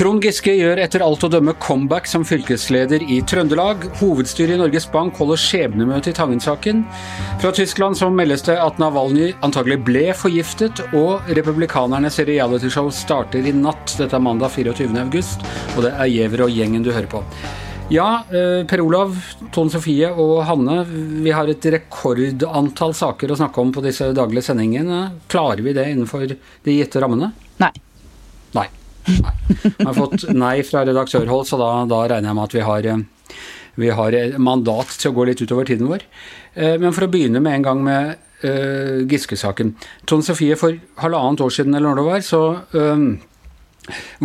Trond Giske gjør etter alt å dømme comeback som fylkesleder i Trøndelag. Hovedstyret i Norges Bank holder skjebnemøte i Tangen-saken. Fra Tyskland så meldes det at Navalnyj antagelig ble forgiftet, og republikanernes realityshow starter i natt. Dette er mandag 24.8, og det er Giæver og gjengen du hører på. Ja, eh, Per Olav, Tone Sofie og Hanne, vi har et rekordantall saker å snakke om på disse daglige sendingene. Klarer vi det innenfor de gitte rammene? Nei. Nei. Nei. Jeg har fått nei fra redaktørhold, så da, da regner jeg med at vi har, eh, vi har mandat til å gå litt utover tiden vår. Eh, men for å begynne med en gang med uh, Giske-saken. Tone Sofie, for halvannet år siden eller når det var, så um,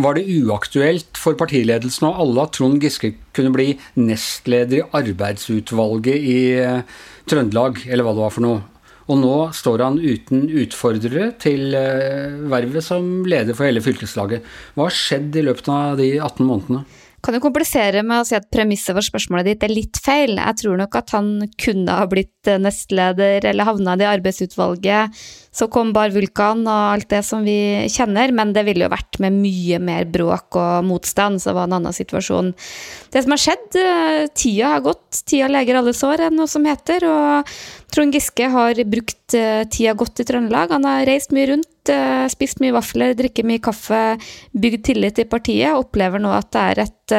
var det uaktuelt for partiledelsen og alle at Trond Giske kunne bli nestleder i arbeidsutvalget i uh, Trøndelag, eller hva det var for noe. Og nå står han uten utfordrere til eh, vervet som leder for hele fylkeslaget. Hva har skjedd i løpet av de 18 månedene? Kan du komplisere med å si at premisset for spørsmålet ditt er litt feil. Jeg tror nok at han kunne ha blitt eh, nestleder eller havna i arbeidsutvalget. Så kom Bar Vulkan og alt det som vi kjenner, men det ville jo vært med mye mer bråk og motstand, så det var en annen situasjon. Det som har skjedd, eh, tida har gått, tida leger alle sår, er noe som heter, og Trond Giske har brukt eh, tida godt i Trøndelag. Han har reist mye rundt, eh, spist mye vafler, drikket mye kaffe, bygd tillit i partiet, opplever nå at det er et,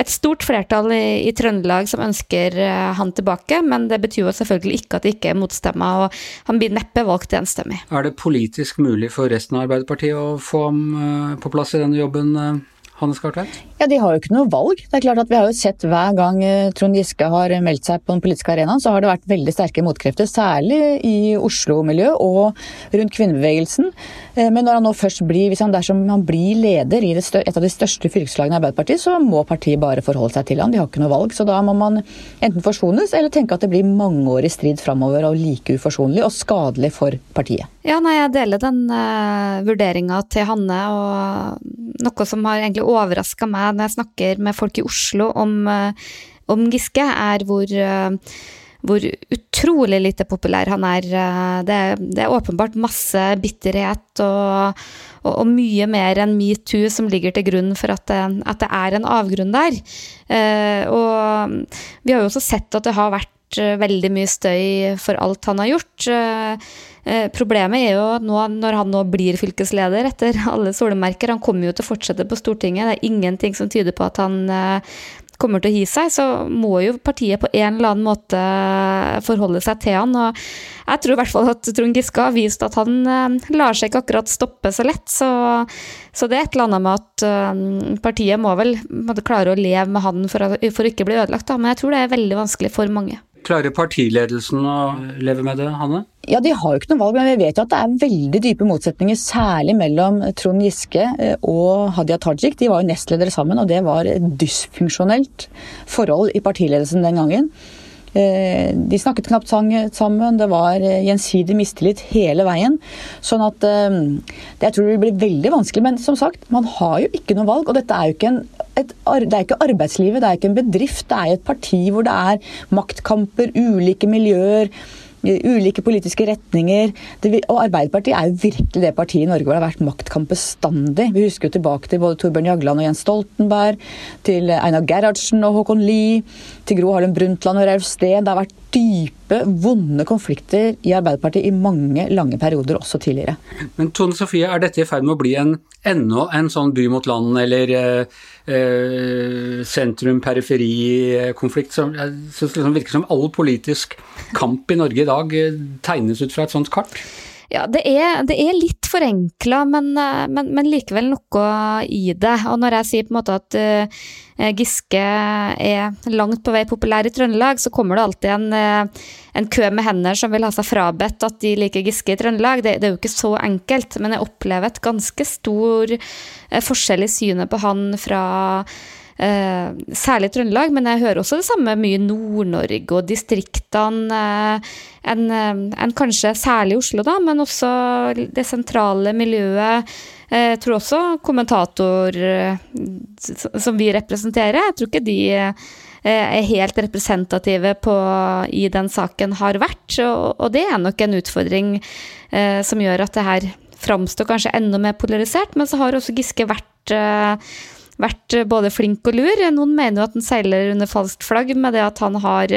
et stort flertall i, i, Trøndelag som ønsker han tilbake, men det betyr jo selvfølgelig ikke at det ikke er motstemmer, og han blir neppe valgt enstemmig. Er det politisk mulig for resten av Arbeiderpartiet å få ham på plass i denne jobben? Hanne Skartveit? Ja, De har jo ikke noe valg. Det er klart at Vi har jo sett hver gang eh, Trond Giske har meldt seg på den politiske arenaen, så har det vært veldig sterke motkrefter. Særlig i Oslo-miljøet og rundt kvinnebevegelsen. Eh, men når han nå først blir, hvis han dersom han blir leder i et av de største fylkeslagene i Arbeiderpartiet, så må partiet bare forholde seg til han. De har ikke noe valg. Så da må man enten forsones eller tenke at det blir mangeårig strid framover og like uforsonlig og skadelig for partiet. Ja, nei, jeg deler den uh, vurderinga til Hanne, og noe som har egentlig overraska meg når jeg snakker med folk i Oslo om, uh, om Giske, er hvor uh, hvor utrolig lite populær han er. Det, det er åpenbart masse bitterhet og, og, og mye mer enn metoo som ligger til grunn for at det, at det er en avgrunn der. og vi har jo også sett at det har vært veldig mye støy for alt han har gjort. Eh, problemet er jo nå, når han nå blir fylkesleder etter alle solemerker, han kommer jo til å fortsette på Stortinget, det er ingenting som tyder på at han eh, kommer til å gi seg, så må jo partiet på en eller annen måte forholde seg til han. Og jeg tror i hvert fall at Trond Giske har vist at han eh, lar seg ikke akkurat stoppe så lett. Så, så det er et eller annet med at partiet må vel klare å leve med han for, for å ikke bli ødelagt, da. men jeg tror det er veldig vanskelig for mange. Klarer partiledelsen å leve med det, Hanne? Ja, De har jo ikke noe valg, men vi vet jo at det er veldig dype motsetninger, særlig mellom Trond Giske eh, og Hadia Tajik. De var jo nestledere sammen, og det var et dysfunksjonelt forhold i partiledelsen den gangen. Eh, de snakket knapt sammen, det var eh, gjensidig mistillit hele veien. Sånn at Jeg tror det blir veldig vanskelig. Men som sagt, man har jo ikke noe valg. Og dette er jo ikke en et, det er ikke arbeidslivet, det er ikke en bedrift. Det er et parti hvor det er maktkamper, ulike miljøer ulike politiske retninger. Det, og Arbeiderpartiet er jo virkelig det partiet i Norge hvor det har vært maktkamp bestandig. Vi husker jo tilbake til både Torbjørn Jagland og Jens Stoltenberg, til Einar Gerhardsen og Håkon Lie, til Gro Harlem Brundtland og Rauf Steen. Det har vært dype, vonde konflikter i Arbeiderpartiet i mange lange perioder, også tidligere. Men Tone Sofie, er dette i ferd med å bli en, enda en sånn by mot land eller eh, eh sentrum-periferi-konflikt som jeg synes liksom virker som all politisk kamp i Norge i dag eh, tegnes ut fra et sånt kart? Ja, det er, det er litt forenkla, men, eh, men, men, likevel noe i det. Og når jeg sier på en måte at uh, Giske er langt på vei populær i Trøndelag, så kommer det alltid en, uh, en kø med hender som vil ha seg frabedt at de liker Giske i Trøndelag. Det, det, er jo ikke så enkelt, men jeg opplever et ganske stor uh, forskjell i synet på han fra Eh, særlig Trøndelag, men jeg hører også det samme mye Nord-Norge og distriktene. Eh, enn en kanskje særlig Oslo, da, men også det sentrale miljøet. Eh, jeg tror også kommentator eh, som vi representerer, jeg tror ikke de er helt representative på, i den saken, har vært. Og, det er nok en utfordring eh, som gjør at det her framstår kanskje enda mer polarisert. Men så har også Giske vært eh, vært både flink og lur. Noen mener jo at han seiler under falskt flagg med det at han har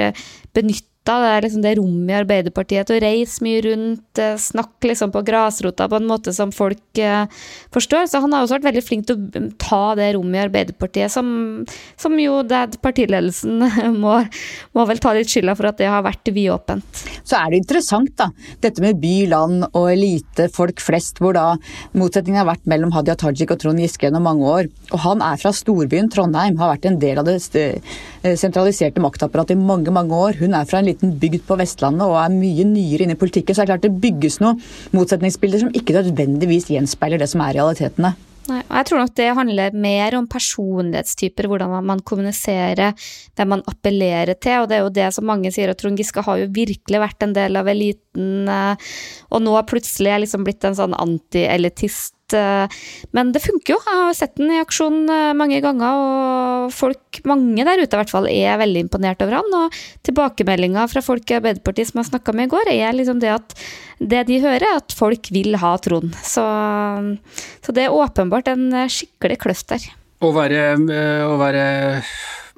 benytta det er liksom det rommet i Arbeiderpartiet til å reise mye rundt, eh, snakke liksom på grasrota på en måte som folk eh, forstår. Så han har også vært veldig flink til å ta det rommet i Arbeiderpartiet, som, som jo det partiledelsen må, må, vel ta litt skylda for at det har vært vidåpent. Så er det interessant, da. Dette med by, land og elite, folk flest, hvor da motsetningen har vært mellom Hadia Tajik og Trond Giske gjennom mange år. Og han er fra storbyen Trondheim, har vært en del av det eh, sentraliserte maktapparatet i mange, mange år. Hun er fra en liten bygd på Vestlandet og er mye nyere inne i politikken. Så er det klart det bygges noen motsetningsbilder som ikke nødvendigvis gjenspeiler det som er realitetene. Nei, og jeg tror nok det handler mer om personlighetstyper, hvordan man kommuniserer, hvem man appellerer til. Og det er jo det som mange sier, at Trond Giske har jo virkelig vært en del av eliten, eh, og nå plutselig jeg liksom blitt en sånn anti-elitist Eh, men det funker jo. Jeg har sett den i aksjon eh, mange ganger, og folk, mange der ute i hvert fall, er veldig imponert over han. Og tilbakemeldinga fra folk i Arbeiderpartiet som jeg snakka med i går, er liksom det at det de hører, er at folk vil ha Trond. Så, så det er åpenbart en skikkelig kløft der. Å være, eh, å være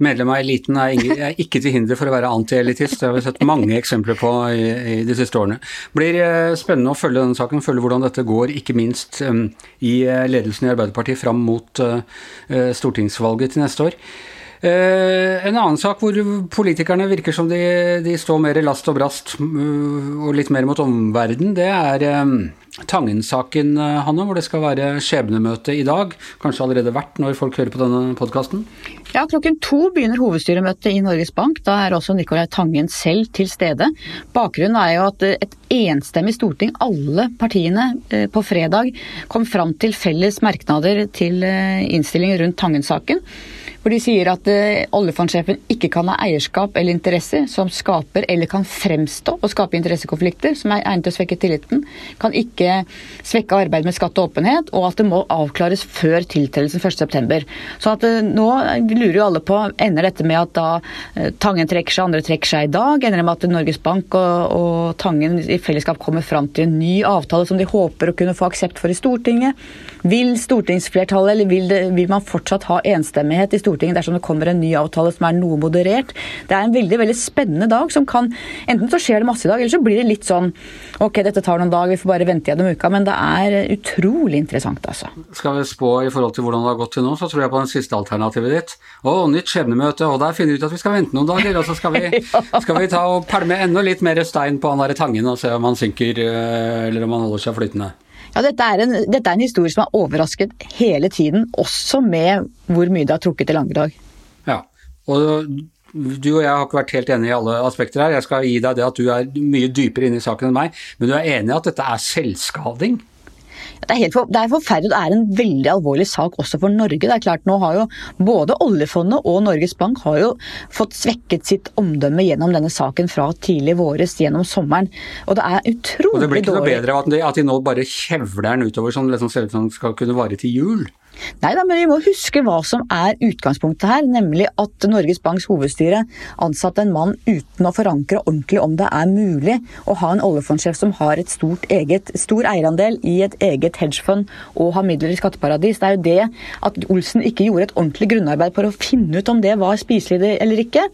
medlem av eliten er, ikke til hinder for å være antielitist. Det har vi sett mange eksempler på i, i, de siste årene. Blir eh, spennende å følge denne saken, følge hvordan dette går, ikke minst um, i eh, ledelsen i Arbeiderpartiet fram mot uh, stortingsvalget til neste år. Uh, en annen sak hvor politikerne virker som de, de står mer i last og brast uh, og litt mer mot omverdenen, det er um, Tangen-saken, Hanne, hvor det skal være skjebnemøte i dag. Kanskje allerede vært når folk hører på denne podkasten? Ja, klokken to begynner hovedstyremøtet i Norges Bank. Da er også Nicolai Tangen selv til stede. Bakgrunnen er jo at et enstemmig storting, alle partiene, eh, på fredag kom fram til felles merknader til eh, innstillingen rundt Tangen-saken. Hvor de sier at uh, oljefondsjefen ikke kan ha eierskap eller interesser som skaper eller kan fremstå og skape interessekonflikter som er egnet til å svekke tilliten. Kan ikke svekke arbeidet med skatt og åpenhet, og at det må avklares før tiltredelsen 1.9. Så at uh, nå lurer jo alle på ender dette med at da uh, Tangen trekker seg, andre trekker seg i dag. Ender det med at Norges Bank og, og Tangen i fellesskap kommer fram til en ny avtale som de håper å kunne få aksept for i Stortinget? Vil stortingsflertallet, eller vil, det, vil man fortsatt ha enstemmighet i Stortinget? Stortinget dersom det kommer en ny avtale som er noe moderert. Det er en veldig veldig spennende dag som kan Enten så skjer det masse i dag, eller så blir det litt sånn ok, dette tar noen dager, vi får bare vente gjennom uka. Men det er utrolig interessant, altså. Skal vi spå i forhold til hvordan det har gått til nå, så tror jeg på den siste alternativet ditt. Å, nytt skjebnemøte, og der finner vi ut at vi skal vente noen dager. Og så skal vi, skal vi ta og pælme enda litt mer stein på han derre Tangen og se om han synker, eh, eller om han holder seg flytende. Ja, dette er, en, dette er, en, historie som har overrasket hele tiden, også med hvor mye det har trukket i langdrag. Ja, og du og jeg har ikke vært helt enige i alle aspekter her. Jeg skal gi deg det at du er mye dypere inne i saken enn meg, men du er enig i at dette er selvskading? Det er, helt for, det er forferdelig. Det er en veldig alvorlig sak også for Norge. Det er klart Nå har jo både oljefondet og Norges Bank har jo fått svekket sitt omdømme gjennom denne saken fra tidlig våres gjennom sommeren. Og det er utrolig dårlig. Og det blir ikke noe bedre av at de, at de nå bare kjevler den utover sånn liksom sånn skal kunne vare til jul? Nei da, men vi må huske hva som er utgangspunktet her, nemlig at Norges Banks hovedstyre ansatte en mann uten å forankre ordentlig om det er mulig å ha en oljefondsjef som har et stort eget, stor eierandel i et eget hedgefond og har midler i skatteparadis. Det er jo det at Olsen ikke gjorde et ordentlig grunnarbeid for å finne ut om det var spiselig eller ikke,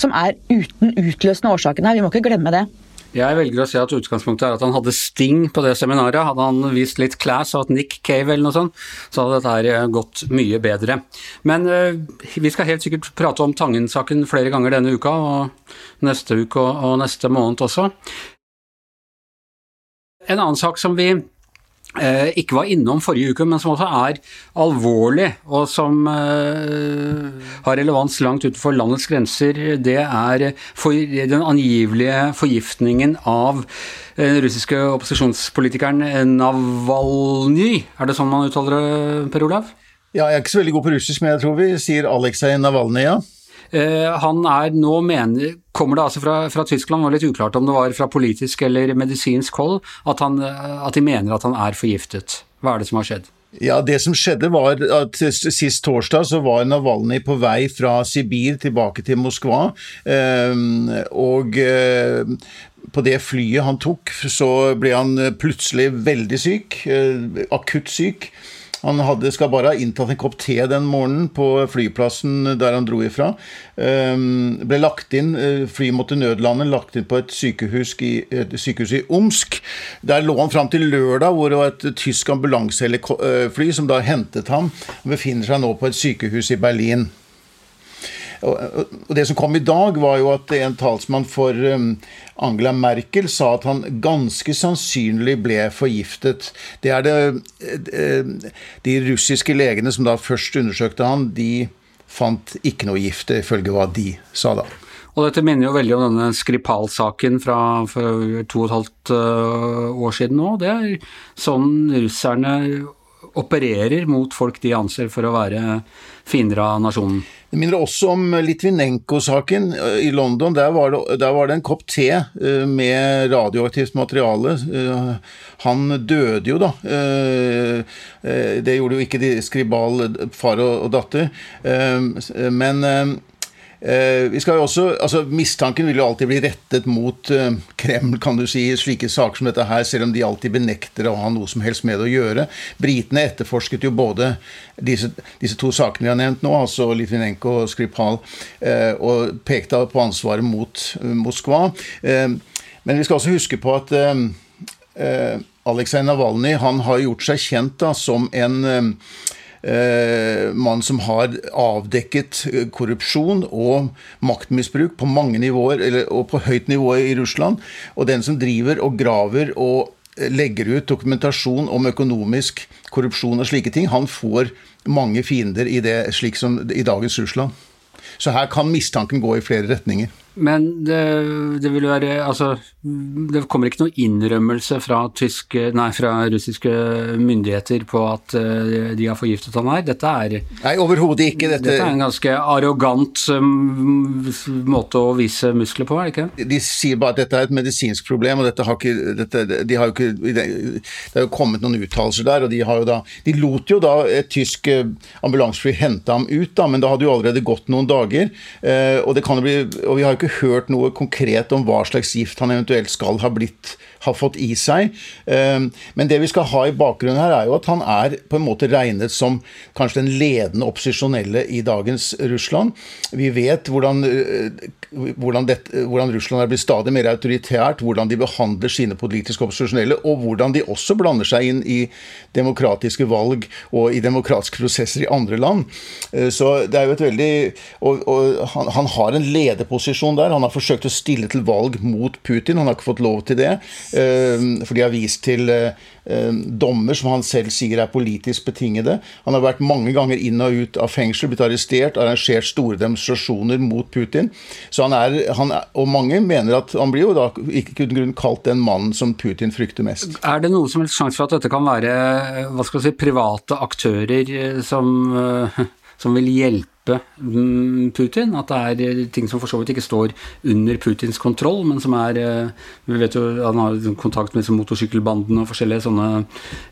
som er uten utløsende årsaken her. Vi må ikke glemme det. Jeg velger å si at utgangspunktet er at han hadde Sting på det seminaret. Hadde han vist litt class og hatt Nick Cave eller noe sånt, så hadde dette her eh, gått mye bedre. Men uh, vi skal helt sikkert prate om Tangen-saken flere ganger denne uka, og neste uke og, neste måned også. En annen sak som vi Eh, ikke var innom forrige uke, men som også er alvorlig, og som eh, har relevans langt utenfor landets grenser, det er for, den angivelige forgiftningen av eh, den russiske opposisjonspolitikeren Navalnyj. Er det sånn man uttaler det, Per Olav? Ja, jeg er ikke så veldig god på russisk, men jeg tror vi sier Aleksej Navalnyj, ja. Eh, han er nå mener Kommer det altså fra, fra Tyskland, det var litt uklart om det var fra politisk eller medisinsk hold, at, han, at de mener at han er forgiftet. Hva er det som har skjedd? Ja, det som skjedde var at Sist torsdag så var Navalnyj på vei fra Sibir tilbake til Moskva. Og på det flyet han tok, så ble han plutselig veldig syk. Akutt syk. Han hadde, skal bare ha inntatt en kopp te den morgenen på flyplassen der han dro ifra. Um, ble lagt inn, eh, Flyet måtte nødlande, lagt inn på et sykehus i, et sykehus i Omsk. Der lå han fram til lørdag, hvor det var et tysk ambulansefly som da hentet ham. Han befinner seg nå på et sykehus i Berlin. Og Det som kom i dag, var jo at en talsmann for um, Angela Merkel sa at han ganske sannsynlig ble forgiftet. Det er det eh, De russiske legene som da først undersøkte han, de fant ikke noe gift, ifølge hva de sa da. Og dette minner jo veldig om denne Skripal-saken fra for to og et halvt eh, år siden nå. Det er sånn russerne opererer mot folk de anser for å være fiender av nasjonen. Det minner også om Litvinenko-saken eh, i London. Der var, det, der var, det, en kopp te eh, med radioaktivt materiale. Eh, han døde jo, da. Det gjorde jo ikke de Skribal, far og datter. Men Eh, vi skal jo også, altså Mistanken vil jo alltid bli rettet mot eh, Kreml, kan du si, i slike saker som dette her, selv om de alltid benekter å ha noe som helst med det å gjøre. Britene etterforsket jo både disse, disse to sakene vi har nevnt nå, altså Litvinenko og Skripal, eh, og pekte på ansvaret mot Moskva. Men vi skal også huske på at Aleksej Navalnyj han har gjort seg kjent da, som en eh, mann som har avdekket eh, korrupsjon og maktmisbruk på mange nivåer, eller, og på høyt nivå i Russland. Og den som driver og graver og eh, legger ut dokumentasjon om økonomisk korrupsjon og slike ting, han får mange fiender i det, slik som i dagens Russland. Så her kan mistanken gå i flere retninger. Men det, det, vil være Altså, det kommer ikke noe innrømmelse fra, tyske, nei, fra russiske myndigheter på at uh, de har forgiftet han her? Dette er Nei, overhodet ikke. Dette, dette er en ganske arrogant um, måte å vise muskler på, er det ikke? De sier bare at dette er et medisinsk problem, og dette har ikke, dette, de har jo ikke Det har jo kommet noen uttalelser der, og de har jo da De lot jo da et tysk eh, ambulansefly hente ham ut, da, men da hadde jo allerede gått noen dager, uh, og det kan jo bli Og vi har jo ikke ikke hørt noe konkret om hva slags gift han eventuelt skal ha blitt ha fått i seg. Ehm, men det vi skal ha i bakgrunnen her, er jo at han er på en måte regnet som kanskje den ledende opposisjonelle i dagens Russland. Vi vet hvordan, eh, hvordan, det, hvordan Russland er blitt stadig mer autoritært, hvordan de behandler sine politiske opposisjonelle, og hvordan de også blander seg inn i demokratiske valg og i demokratiske prosesser i andre land. Eh, så det er jo et veldig Og, og han, han har en lederposisjon der. Han har forsøkt å stille til valg mot Putin, han har ikke fått lov til det. Eh, for de har vist til eh, eh, dommer som han selv sier er politisk betingede. Han har vært mange ganger inn og ut av fengsel, blitt arrestert, arrangert store demonstrasjoner mot Putin. Så han er, han er, Og mange mener at han blir jo da ikke uten grunn kalt den mannen som Putin frykter mest. Er det noe som helst sjanse for at dette kan være hva skal si, private aktører som, som vil hjelpe mm, Putin. At det er ting som for så vidt ikke står under Putins kontroll, men som er eh, Vi vet jo han har kontakt med motorsykkelbanden og forskjellige sånne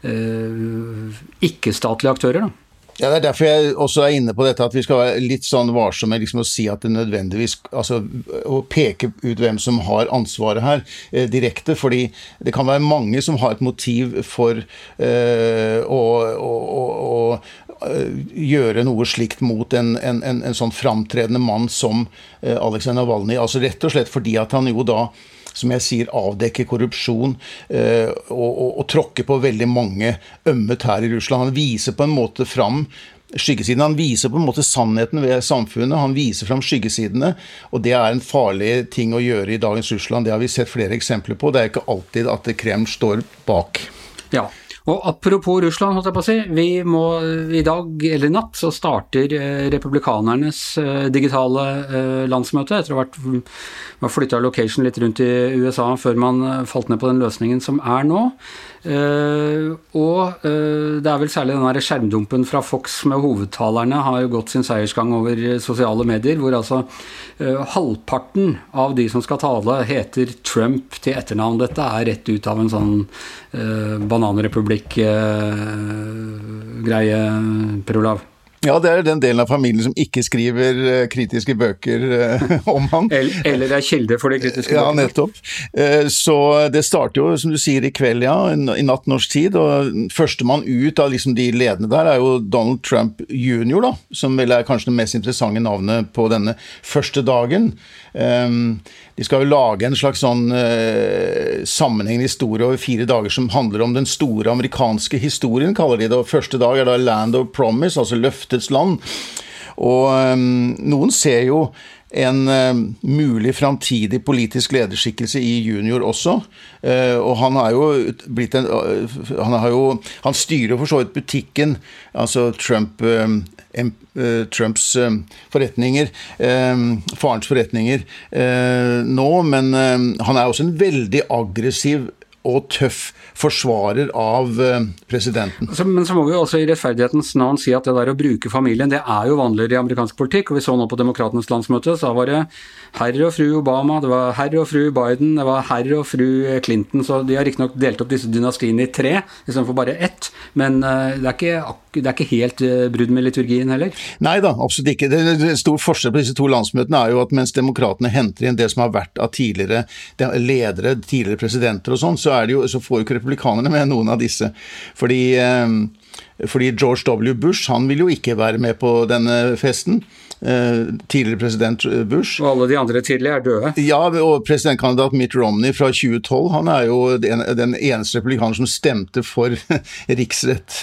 eh, ikke-statlige aktører. da. Ja, Det er derfor jeg også er inne på dette at vi skal være litt sånn varsomme liksom å si at det nødvendigvis altså Å peke ut hvem som har ansvaret her eh, direkte. Fordi det kan være mange som har et motiv for eh, å, å, å, Eh, gjøre noe slikt mot en, en, en, en sånn framtredende mann som eh, Aleksej Navalnyj. Altså rett og slett fordi at han jo da som jeg sier, avdekker korrupsjon eh, og, og, og, tråkker på veldig mange ømme tær i Russland. Han viser på en måte fram skyggesiden. Han viser på en måte sannheten ved samfunnet. Han viser fram skyggesidene. Og det er en farlig ting å gjøre i dagens Russland. Det har vi sett flere eksempler på. Det er ikke alltid at Kreml står bak. Ja, og apropos Russland, holdt jeg på å si. Vi må i dag eller i natt så starter eh, republikanernes eh, digitale eh, landsmøte etter å ha vært flytta location litt rundt i USA før man falt ned på den løsningen som er nå. Uh, og uh, det er vel særlig den skjermdumpen fra Fox med hovedtalerne har jo gått sin seiersgang over sosiale medier, hvor altså halvparten av de som skal tale, heter Trump til etternavn. Dette er rett ut av en sånn bananrepublikk republikk-greie, Per Olav? Ja, det er den delen av familien som ikke skriver uh, kritiske bøker uh, om han. Eller, er kilde for de kritiske bøkene. Ja, nettopp. Uh, så det starter jo, som du sier, i kveld, ja, i natt norsk tid. Og førstemann ut av liksom de ledende der er jo Donald Trump jr., da, som vel er kanskje det mest interessante navnet på denne første dagen. De skal jo lage en slags sånn uh, sammenhengende historie over fire dager som handler om den store amerikanske historien, kaller de det. Og første dag er da Land of Promise, altså løftets land. Og um, noen ser jo en uh, mulig framtidig politisk lederskikkelse i junior også. Uh, og han har jo blitt en uh, han, har jo, han styrer for så vidt butikken, altså Trump Trumps forretninger, farens forretninger nå, men han er også en veldig aggressiv og tøff forsvarer av presidenten. Men så må vi også i rettferdighetens navn si at det der å bruke familien, det er jo vanligere i amerikansk politikk. og Vi så nå på Demokratenes landsmøte, så var det herr og fru Obama, det var herr og fru Biden, det var herr og fru Clinton. Så de har riktignok delt opp disse dynastiene i tre istedenfor bare ett. Men det er ikke, det er ikke helt brudd med liturgien heller? Nei da, absolutt ikke. Det, det stor forskjell på disse to landsmøtene er jo at mens demokratene henter inn det som har vært av tidligere ledere, tidligere presidenter og sånn, så, jo, så får jo ikke republikanerne med noen av disse. Fordi, fordi George W. Bush han vil jo ikke være med på denne festen. Tidligere president Bush. Og alle de andre tidligere er døde? Ja, og presidentkandidat Mitt Romney fra 2012 han er jo den, den eneste republikaner som stemte for riksrett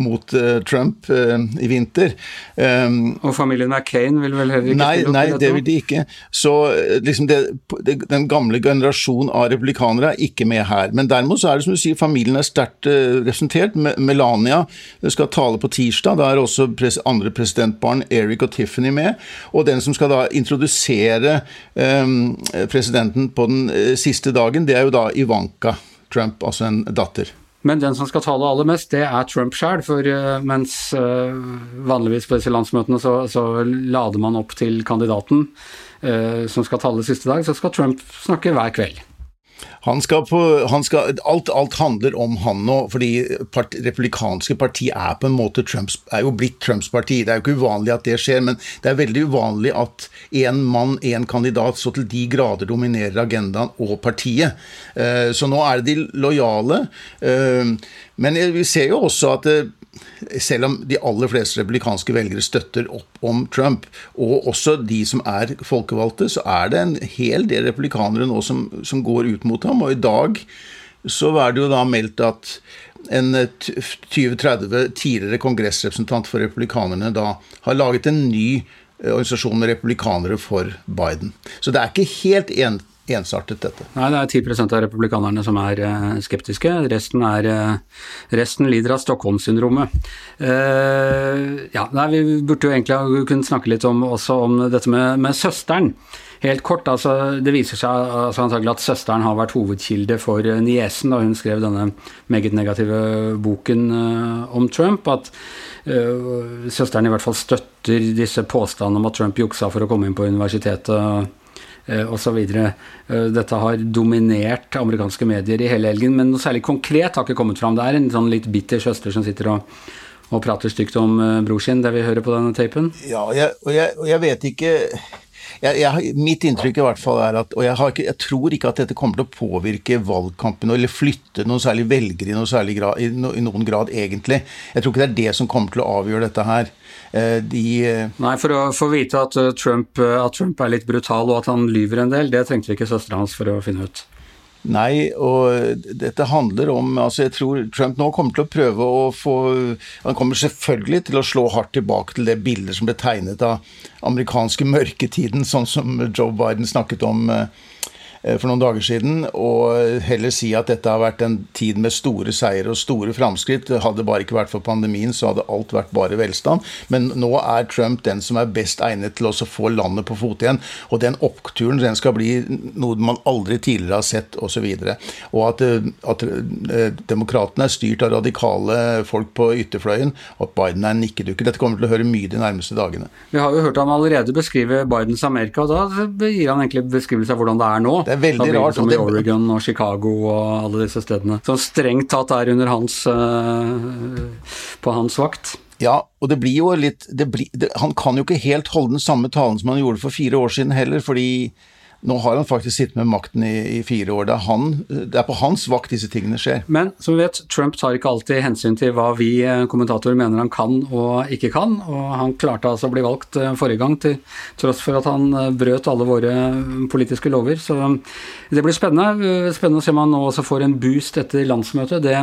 mot uh, Trump uh, i vinter. Um, og familien McCain vil vel heller ikke nei, stille opp? Nei, det vil de ikke. Så liksom det, det, den gamle generasjon av republikanere er ikke med her. Men derimot så er det som du sier, familien er sterkt uh, representert. Melania skal tale på tirsdag. Da er også pres andre presidentbarn Eric og Tiffany med med. Og den som skal da introdusere um, presidenten på den uh, siste dagen, det er jo da Ivanka Trump, altså en datter. Men den som skal tale aller mest, det er Trump sjøl. For uh, mens uh, vanligvis på disse landsmøtene så, så, lader man opp til kandidaten som skal tale siste dag, så skal Trump snakke hver kveld. Han skal på, han skal, alt, alt, handler om han nå, fordi part, republikanske parti er på en måte Trumps, er jo blitt Trumps parti. Det er jo ikke uvanlig at det skjer, men det er veldig uvanlig at én mann, én kandidat, så til de grader dominerer agendaen og partiet. Uh, så nå er det de lojale. Uh, men vi ser jo også at uh, selv om de aller fleste republikanske velgere støtter opp om Trump, og også de som er folkevalgte, så er det en hel del republikanere nå som, som går ut mot ham. Og i dag så er det jo da meldt at en 20-30 tidligere kongressrepresentant for republikanerne da har laget en ny eh, organisasjon med republikanere for Biden. Så det er ikke helt en, ensartet, dette. Nei, det er 10% av republikanerne som er uh, skeptiske. Resten, er, uh, resten lider av Stockholm-syndromet. Uh, ja, vi burde jo egentlig kunne snakke litt om, også om dette med, med søsteren. Helt kort, altså, Det viser seg altså, antagelig at søsteren har vært hovedkilde for niesen da hun skrev denne meget negative boken om Trump. At søsteren i hvert fall støtter disse påstandene om at Trump juksa for å komme inn på universitetet Eh, osv. Eh, dette har dominert amerikanske medier i hele helgen, men noe særlig konkret har ikke kommet fram. Det er en sånn litt bitter søster som sitter og, og prater stygt om eh, bror sin, det vi hører på denne tapen. Ja, og jeg, og jeg, og jeg vet ikke jeg, jeg, mitt inntrykk i hvert fall er at Og jeg, ikke, jeg, tror ikke at dette kommer til å påvirke valgkampen eller flytte noen særlig velgere i, noe særlig grad, i, no, i, noen grad, egentlig. Jeg tror ikke det er det som kommer til å avgjøre dette her. Eh, de eh, Nei, for å få vite at eh, Trump, at Trump, er litt brutal og at han lyver en del, det trengte vi ikke søstera hans for å finne ut. Nei, og dette handler om altså Jeg tror Trump nå kommer til å prøve å få Han kommer selvfølgelig til å slå hardt tilbake til det bildet som ble tegnet av amerikanske mørketiden, sånn som Joe Biden snakket om Eh, for noen dager siden, og heller si at dette har vært en tid med store seier og store framskritt. Hadde det bare ikke vært for pandemien, så hadde alt vært bare velstand. Men nå er Trump den som er best egnet til å få landet på fot igjen. Og den oppturen den skal bli noe man aldri tidligere har sett, osv. Og, så og at, eh, at eh, demokratene er styrt av radikale folk på ytterfløyen, og at Biden er en nikkedukke. Dette kommer vi til å høre mye de nærmeste dagene. Vi har jo hørt ham allerede beskrive Bidens Amerika, og da gir han egentlig beskrivelse av hvordan det er nå. Det Det er veldig rart. som i Oregon og Chicago og alle disse stedene. Som strengt tatt er under hans eh, på hans vakt. Ja, og det blir jo litt det blir, det, Han kan jo ikke helt holde den samme talen som han gjorde for fire år siden heller, fordi nå har han faktisk sittet med makten i, i fire år. Det er, han, det er på hans vakt disse tingene skjer. Men som vi vet, Trump tar ikke alltid hensyn til hva vi eh, kommentatorer mener han kan og ikke kan, og han klarte altså å bli valgt eh, forrige gang til tross for at han eh, brøt alle våre politiske lover. Så det blir spennende. Spennende å se om han nå også får en boost etter landsmøtet. Det,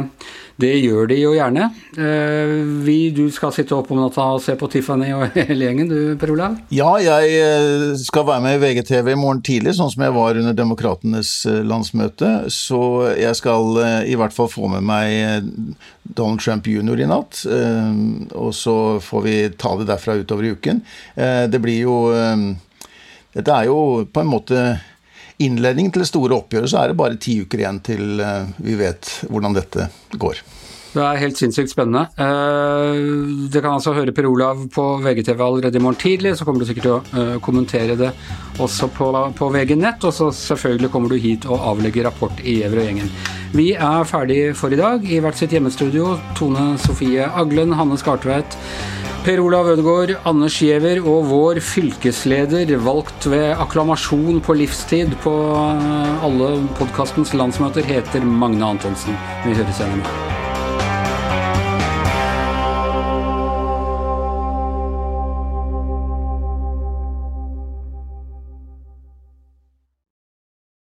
det gjør de jo gjerne. Eh, Vi, du skal sitte opp om natta og se på Tiffany og hele gjengen, du Per Olav? Ja, jeg skal være med i VGTV i morgen tidlig, sånn som jeg var under Demokratenes eh, landsmøte. Så jeg skal eh, i hvert fall få med meg eh, Donald Trump jr. i natt. Og så får vi ta det derfra utover i uken. Det blir jo Dette er jo på en måte innledningen til det store oppgjøret, så er det bare ti uker igjen til vi vet hvordan dette går. Det er helt sinnssykt spennende. Eh, Dere kan altså høre Per Olav på VGTV allerede i morgen tidlig. Så kommer du sikkert til å eh, kommentere det også på, på VG nett. Og så selvfølgelig kommer du hit og avlegger rapport i Gjever og gjengen. Vi er ferdig for i dag i hvert sitt hjemmestudio. Tone Sofie Aglen, Hanne Skartveit. Per Olav Ødegaard, Anders Giæver og vår fylkesleder, valgt ved akklamasjon på livstid på eh, alle podkastens landsmøter, heter Magne Antonsen. Vi høres igjen i morgen.